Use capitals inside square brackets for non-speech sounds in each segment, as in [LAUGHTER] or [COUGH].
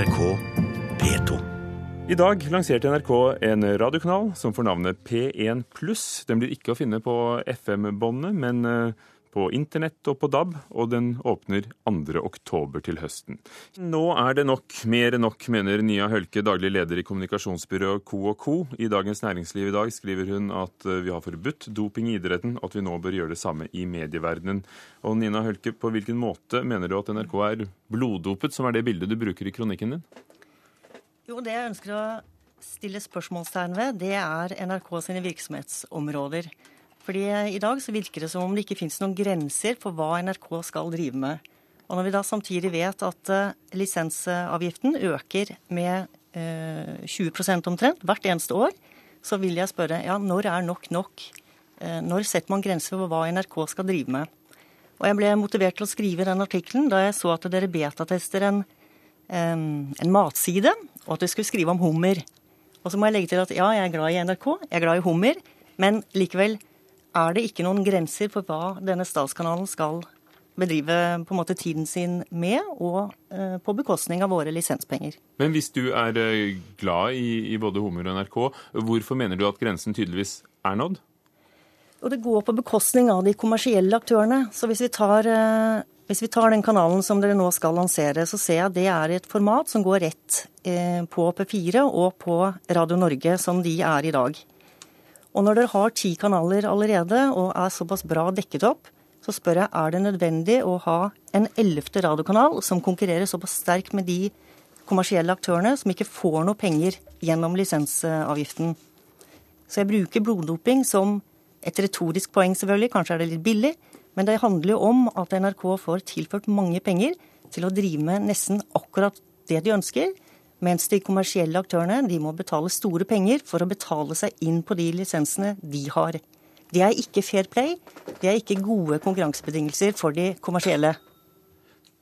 NRK P2. I dag lanserte NRK en radiokanal som får navnet P1 pluss. Den blir ikke å finne på FM-båndet, men eh, på internett og på DAB, og den åpner 2. oktober til høsten. Nå er det nok, mer enn nok, mener Nia Hølke, daglig leder i kommunikasjonsbyrået Co Co. I Dagens Næringsliv i dag skriver hun at eh, vi har forbudt doping i idretten, og at vi nå bør gjøre det samme i medieverdenen. Og Nina Hølke, på hvilken måte mener du at NRK er bloddopet, som er det bildet du bruker i kronikken din? Jo, det jeg ønsker å stille spørsmålstegn ved, det er NRK sine virksomhetsområder. Fordi I dag så virker det som om det ikke finnes noen grenser for hva NRK skal drive med. Og når vi da samtidig vet at uh, lisensavgiften øker med uh, 20% omtrent hvert eneste år, så vil jeg spørre ja, når er nok nok? Når setter man grenser for hva NRK skal drive med? Og jeg ble motivert til å skrive den artikkelen da jeg så at dere betatester en, en matside, og at dere skulle skrive om hummer. Og så må jeg legge til at ja, jeg er glad i NRK, jeg er glad i hummer, men likevel er det ikke noen grenser for hva denne statskanalen skal bedrive på en måte tiden sin med, og eh, på bekostning av våre lisenspenger. Men hvis du er eh, glad i, i både Homer og NRK, hvorfor mener du at grensen tydeligvis er nådd? Og Det går på bekostning av de kommersielle aktørene. Så hvis vi, tar, eh, hvis vi tar den kanalen som dere nå skal lansere, så ser jeg at det er et format som går rett på P4 og på Radio Norge, som de er i dag. Og når dere har ti kanaler allerede og er såpass bra dekket opp, så spør jeg er det nødvendig å ha en ellevte radiokanal som konkurrerer såpass sterkt med de kommersielle aktørene som ikke får noe penger gjennom lisensavgiften. Så jeg bruker bloddoping som et retorisk poeng, selvfølgelig. Kanskje er det litt billig. Men det handler jo om at NRK får tilført mange penger til å drive med nesten akkurat det de ønsker. Mens de kommersielle aktørene de må betale store penger for å betale seg inn på de lisensene de har. Det er ikke fair play. Det er ikke gode konkurransebetingelser for de kommersielle.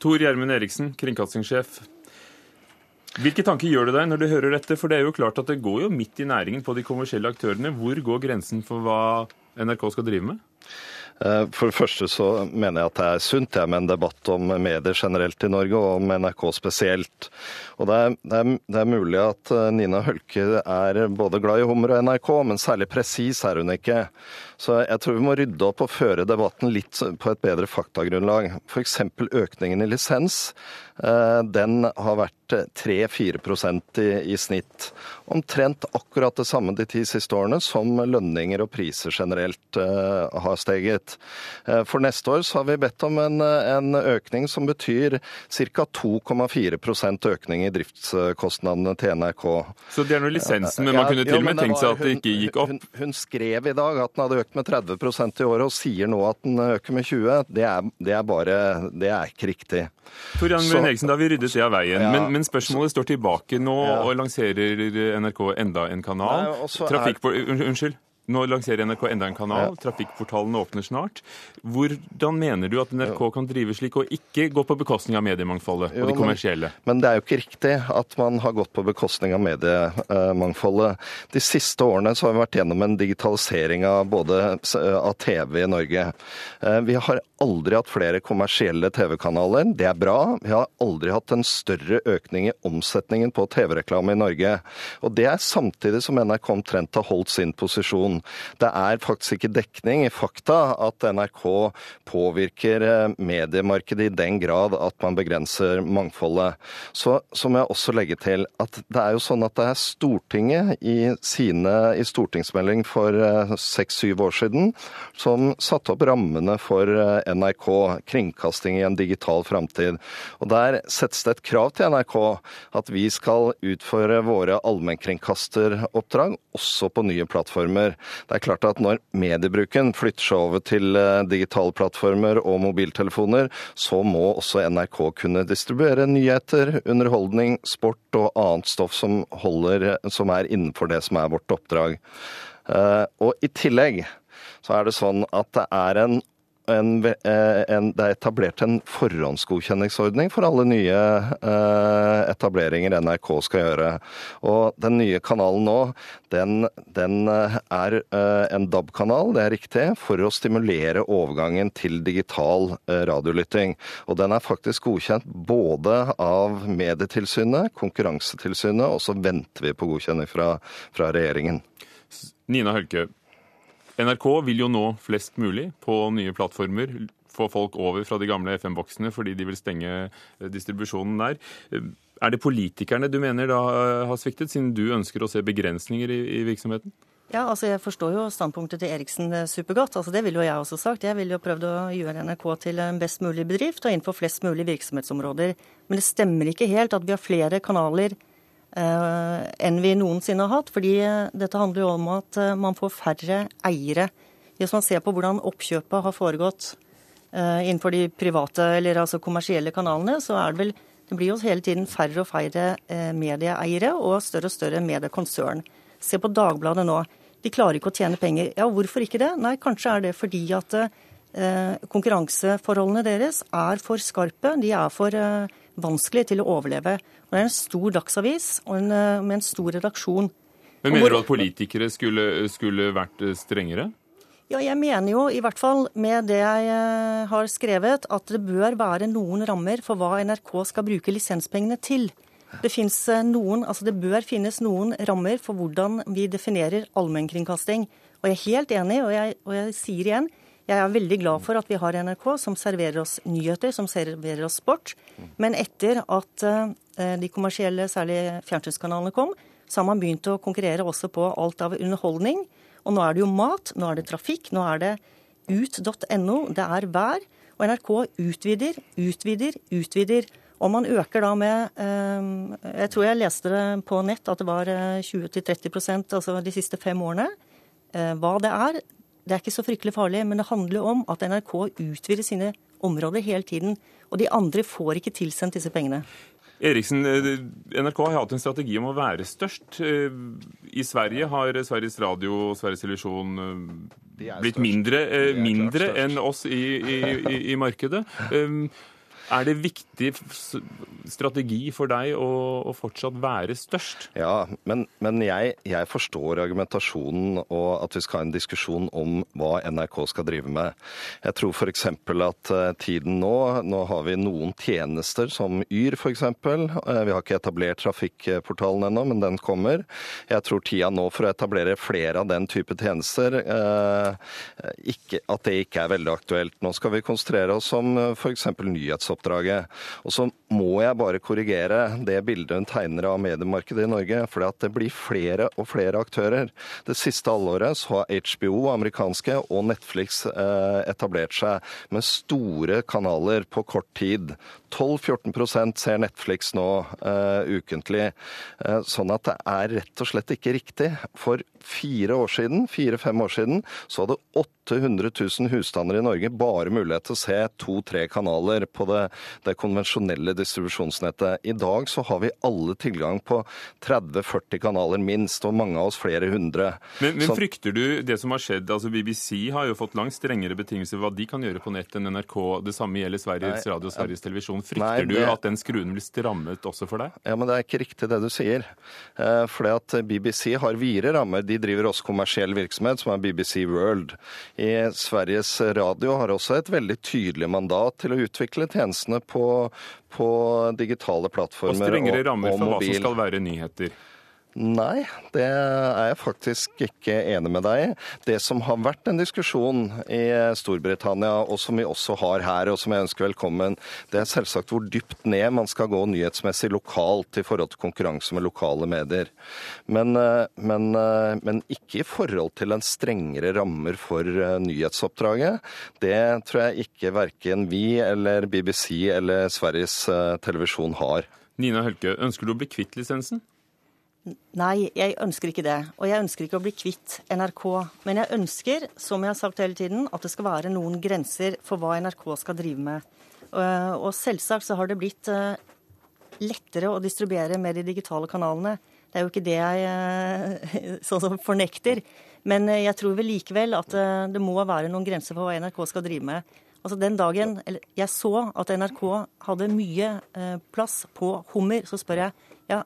Tor Gjermund Eriksen, kringkastingssjef. Hvilke tanker gjør du deg når du hører dette? For det er jo klart at det går jo midt i næringen på de kommersielle aktørene. Hvor går grensen for hva NRK skal drive med? Eh, for det første så mener jeg at det er sunt jeg, med en debatt om medier generelt i Norge, og om NRK spesielt. Og det er, det er, det er mulig at eh, Nina Hølke er både glad i hummer og NRK, men særlig presis er hun ikke. Så jeg tror vi må rydde opp og føre debatten litt på et bedre faktagrunnlag. F.eks. økningen i lisens. Eh, den har vært 3-4 i, i snitt. Omtrent akkurat det samme de ti siste årene som lønninger og priser generelt uh, har steget. For neste år så har vi bedt om en, en økning som betyr ca. 2,4% økning i driftskostnadene til NRK. Så det er noe lisensen, men man kunne til og med tenkt seg at det ikke gikk opp? Hun, hun, skrev i dag at den hadde økt med 30% i året, og sier nå at den øker med 20 Det er, det er bare Det er ikke riktig. Tor Jan Eriksen, da har vi ryddet det av veien. Ja, men, men, spørsmålet står tilbake nå, ja. og lanserer NRK enda en kanal. Nei, Trafikk unnskyld. Nå lanserer NRK enda en kanal. Trafikkportalen åpner snart. Hvordan mener du at NRK kan drive slik, og ikke gå på bekostning av mediemangfoldet og de kommersielle? Men, men, det er jo ikke riktig at man har gått på bekostning av mediemangfoldet. De siste årene så har vi vært gjennom en digitalisering av både av TV i Norge. Eh, vi har aldri hatt flere kommersielle TV-kanaler. Det er bra. Vi har aldri hatt en større økning i omsetningen på TV-reklame i Norge. Og det er samtidig som NRK omtrent har holdt sin posisjon. Det er faktisk ikke dekning i fakta at NRK påvirker eh, mediemarkedet i den grad at man begrenser mangfoldet. Så, så må jeg også legge til at det er jo sånn at det er Stortinget i, sine, i stortingsmelding for eh, seks-syv år siden som satte opp rammene for eh, NRK, kringkasting i en digital framtid. Og Der settes det et krav til NRK at vi skal utføre våre allmennkringkasteroppdrag også på nye plattformer. Det er klart at når mediebruken flytter seg over til eh, digitale plattformer og mobiltelefoner, så må også NRK kunne distribuere nyheter, underholdning, sport og annet stoff som, holder, som er innenfor det som er vårt oppdrag. Eh, og i tillegg så er det sånn at det er en en, en, det er etablert en forhåndsgodkjenningsordning for alle nye etableringer NRK skal gjøre. Og den nye kanalen nå, den, den er en DAB-kanal, det er riktig, for å stimulere overgangen til digital radiolytting. Og den er faktisk godkjent både av Medietilsynet, Konkurransetilsynet, og så venter vi på godkjenning fra, fra regjeringen. Nina Hølke, NRK vil jo nå flest mulig på nye plattformer. Få folk over fra de gamle FM-boksene fordi de vil stenge eh, distribusjonen der. Eh, er det politikerne du mener da eh, har sviktet, siden du ønsker å se begrensninger i, virksomheten? Ja, altså Jeg forstår jo standpunktet til Eriksen supergodt. altså Det ville jo jeg også sagt. Jeg ville jo prøvd å gjøre NRK til en best mulig bedrift og innenfor flest mulig virksomhetsområder. Men det stemmer ikke helt at vi har flere kanaler enn vi noensinne har hatt. fordi eh, dette handler jo om at eh, man får færre eiere. Hvis man ser på hvordan oppkjøpet har foregått innenfor de private eller altså kommersielle kanalene, så er det vel det blir jo hele tiden færre og færre medieeiere og større og større mediekonsern. Se på Dagbladet nå. De klarer ikke å tjene penger. Ja, hvorfor ikke det? Nei, kanskje er det fordi at konkurranseforholdene deres er for skarpe. De er for vanskelig til å overleve. Og det er en stor dagsavis en, eh, med en stor redaksjon. Men Mener du at politikere skulle, skulle vært eh, strengere? Ja, jeg mener jo i hvert fall med det jeg eh, har skrevet, at det bør være noen rammer for hva NRK skal bruke lisenspengene til. Det, noen, altså det bør finnes noen rammer for hvordan vi definerer allmennkringkasting. Og jeg er helt enig, og jeg, og jeg sier igjen, jeg er veldig glad for at vi har NRK som serverer oss nyheter, som serverer oss sport. Men etter at eh, de kommersielle, særlig fjernsynskanalene, kom, så har man begynt å konkurrere også på alt av underholdning. Og nå er det jo mat, nå er det trafikk, nå er det ut.no, det er vær. Og NRK utvider, utvider, utvider. Og man øker da med eh, Jeg tror jeg leste det på nett at det var 20-30 eh, altså de siste fem årene. Hva det er, det er ikke så fryktelig farlig, men det handler om at NRK utvider sine områder hele tiden. Og de andre får ikke tilsendt disse pengene. Eriksen, eh, NRK har hatt en strategi om å være størst. Eh, I Sverige har Sveriges Radio og Sveriges Televisjon eh, blitt mindre, mindre enn oss i, i, i, i markedet. [LAUGHS] Er det viktig strategi for deg å, å fortsatt være størst? Ja, men, men jeg, jeg, forstår argumentasjonen og at vi skal ha en diskusjon om hva NRK skal drive med. Jeg tror f.eks. at uh, tiden nå Nå har vi noen tjenester som Yr f.eks. Eh, vi har ikke etablert trafikkportalen ennå, men den kommer. Jeg tror tida nå for å etablere flere av den type tjenester, eh, ikke, at det ikke er veldig aktuelt. Nå skal vi konsentrere oss om uh, f.eks. nyhetsoppdrag oppdraget. Og så må jeg bare korrigere det bildet hun tegner av mediemarkedet i Norge. For det blir flere og flere aktører. Det siste halvåret så har HBO, amerikanske, og Netflix eh, etablert seg med store kanaler på kort tid. 12-14% ser Netflix nå uh, ukentlig. Uh, sånn at det er rett og slett ikke riktig. For fire år siden, fire-fem år siden, så hadde 800 000 husstander i Norge bare mulighet til å se to-tre kanaler på det, det, konvensjonelle distribusjonsnettet. I dag så har vi alle tilgang på 30-40 kanaler minst, og mange av oss flere hundre. Men, men frykter du det som har skjedd? Altså BBC har jo fått langt strengere betingelser hva de kan gjøre på nett enn NRK. Det samme gjelder Sveriges Radio og Sveriges Televisjon. Frykter Nei, det... du at den skruen blir strammet også for deg? Ja, men det er ikke riktig det du sier. Eh, fordi at BBC har videre rammer. De driver også kommersiell virksomhet, som er BBC World. I Sveriges Radio har også et veldig tydelig mandat til å utvikle tjenestene på, på digitale plattformer og, og mobil. Og strengere rammer for hva som skal være nyheter. Nei, det er jeg faktisk ikke enig med deg i. Det som har vært en diskusjon i Storbritannia, og som vi også har her, og som jeg ønsker velkommen, det er selvsagt hvor dypt ned man skal gå nyhetsmessig lokalt i forhold til konkurranse med lokale medier. Men, eh, men, eh, men ikke i forhold til en strengere rammer for eh, nyhetsoppdraget. Det tror jeg ikke verken vi eller BBC eller Sveriges Televisjon har. Nina Hølke, ønsker du å bli kvitt lisensen? Nei, jeg ønsker ikke det. Og jeg ønsker ikke å bli kvitt NRK. Men jeg ønsker, som jeg har sagt hele tiden, at det skal være noen grenser for hva NRK skal drive med. Og selvsagt så har det blitt eh, lettere å distribuere med de digitale kanalene. Det er jo ikke det jeg [LAUGHS] sånn som fornekter. Men jeg tror vel likevel at det må være noen grenser for hva NRK skal drive med. Altså Den dagen jeg så at NRK hadde mye plass på hummer, så spør jeg ja,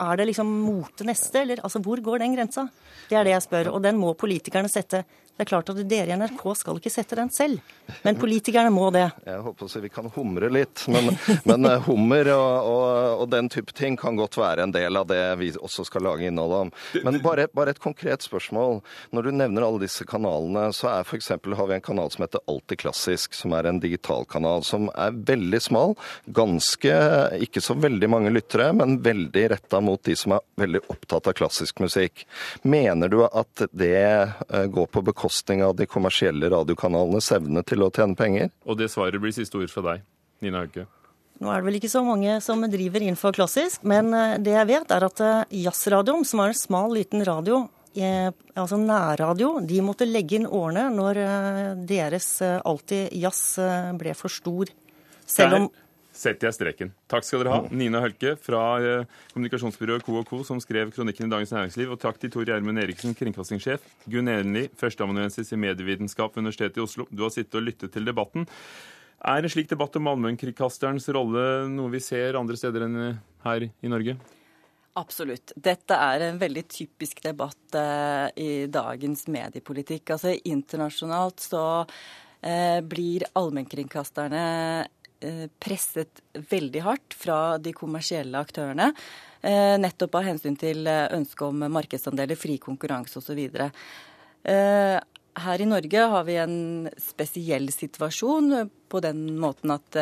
er det liksom mot det neste, eller altså hvor går den grensa? Det er det jeg spør, og den må politikerne sette. Det er klart at dere i NRK skal ikke sette den selv, men politikerne må det. Jeg håper så vi kan humre litt, men, men eh, hummer og, og, og, den type ting kan godt være en del av det vi også skal lage innhold om. Men bare, bare et konkret spørsmål. Når du nevner alle disse kanalene, så er f.eks. har vi en kanal som heter Alltid klassisk, som er en digital kanal som er veldig smal. Ganske, ikke så veldig mange lyttere, men veldig retta mot de som er veldig opptatt av klassisk musikk. Mener du at det eh, går på bekostning bekostning av de kommersielle radiokanalenes evne til å tjene penger? Og det svaret blir siste ord fra deg, Nina Hauke. Nå er det vel ikke så mange som driver innenfor klassisk, men eh, det jeg vet er at eh, jazzradioen, som er en smal, liten radio, eh, altså nærradio, de måtte legge inn årene når deres Alltid jazz ble for stor. Selv om setter jeg streken. Takk skal dere ha. Nina Hølke fra eh, kommunikasjonsbyrået KOK, som skrev kronikken i Dagens Næringsliv. Og takk til Tor Gjermund Eriksen, kringkastingssjef. Gunn Elenli, førsteamanuensis i medievitenskap ved Universitetet i Oslo. Du har sittet og lyttet til debatten. Er en slik debatt om allmennkringkasterens rolle noe vi ser andre steder enn her i Norge? Absolutt. Dette er en veldig typisk debatt eh, i dagens mediepolitikk. Altså Internasjonalt så eh, blir allmennkringkasterne Eh, presset veldig hardt fra de kommersielle aktørene. Eh, nettopp av hensyn til eh, ønsket om markedsandeler, fri konkurranse osv. Her i Norge har vi en spesiell situasjon på den måten at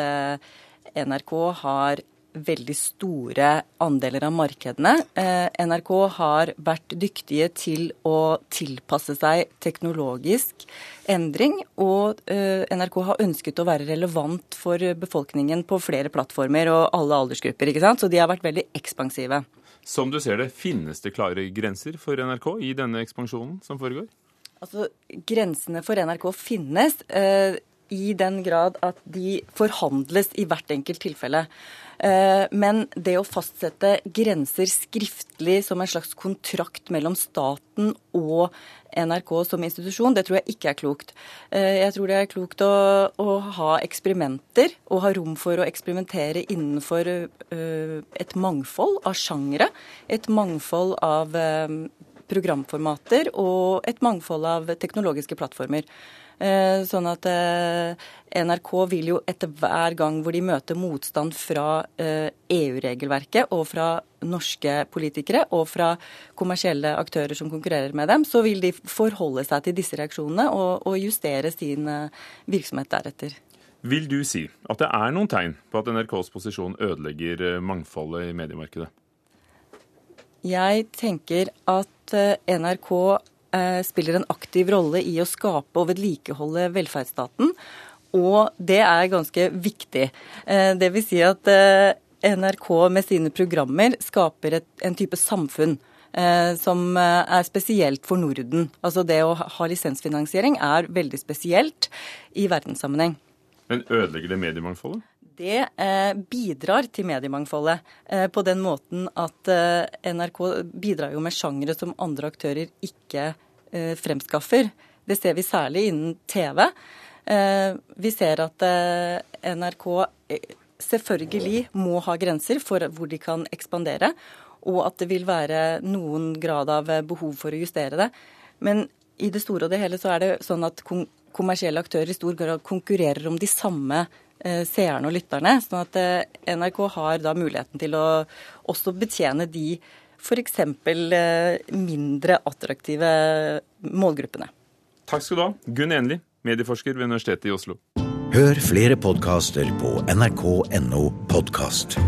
NRK har veldig store andeler av markedene. Eh, NRK har vært dyktige til å tilpasse seg teknologisk endring, og eh, NRK har ønsket å være relevant for befolkningen på flere plattformer og alle aldersgrupper. ikke sant? Så de har vært veldig ekspansive. Som du ser det, finnes det klare grenser for NRK i denne ekspansjonen som foregår? Altså, Grensene for NRK finnes. Eh, i den grad at de forhandles i hvert enkelt tilfelle. Eh, men det å fastsette grenser skriftlig som en slags kontrakt mellom staten og NRK som institusjon, det tror jeg ikke er klokt. Eh, jeg tror det er klokt å, å ha eksperimenter og ha rom for å eksperimentere innenfor uh, et mangfold av sjangre. Et mangfold av programformater og et mangfold av teknologiske plattformer. Eh, sånn at eh, NRK vil jo etter hver gang hvor de møter motstand fra EU-regelverket eh, e og fra norske politikere og fra kommersielle aktører som konkurrerer med dem, så vil de forholde seg til disse reaksjonene og, og justere sin virksomhet deretter. Vil du si at det er noen tegn på at NRKs posisjon ødelegger mangfoldet i mediemarkedet? Jeg tenker at NRK Eh, spiller en aktiv rolle i å skape og vedlikeholde velferdsstaten. Og det er ganske viktig. Eh, det vil si at eh, NRK med sine programmer skaper et, en type samfunn. Som er spesielt for Norden. Altså Det å ha lisensfinansiering er veldig spesielt i verdenssammenheng. Men ødelegger det mediemangfoldet? Det eh, bidrar til mediemangfoldet eh, på den måten at eh, NRK bidrar jo med sjangere som andre aktører ikke fremskaffer. Det ser vi særlig innen TV. Vi ser at NRK selvfølgelig må ha grenser for hvor de kan ekspandere, og at det vil være noen grad av behov for å justere det. Men i det store og det hele så er det sånn at kommersielle aktører i stor grad konkurrerer om de samme seerne og lytterne. sånn at eh, NRK har da muligheten til å også betjene de f.eks. Eh, mindre attraktive målgruppene. Takk skal du ha, Gunn Enli, medieforsker ved Universitetet i Oslo. Hør flere podkaster på nrk.no podkast.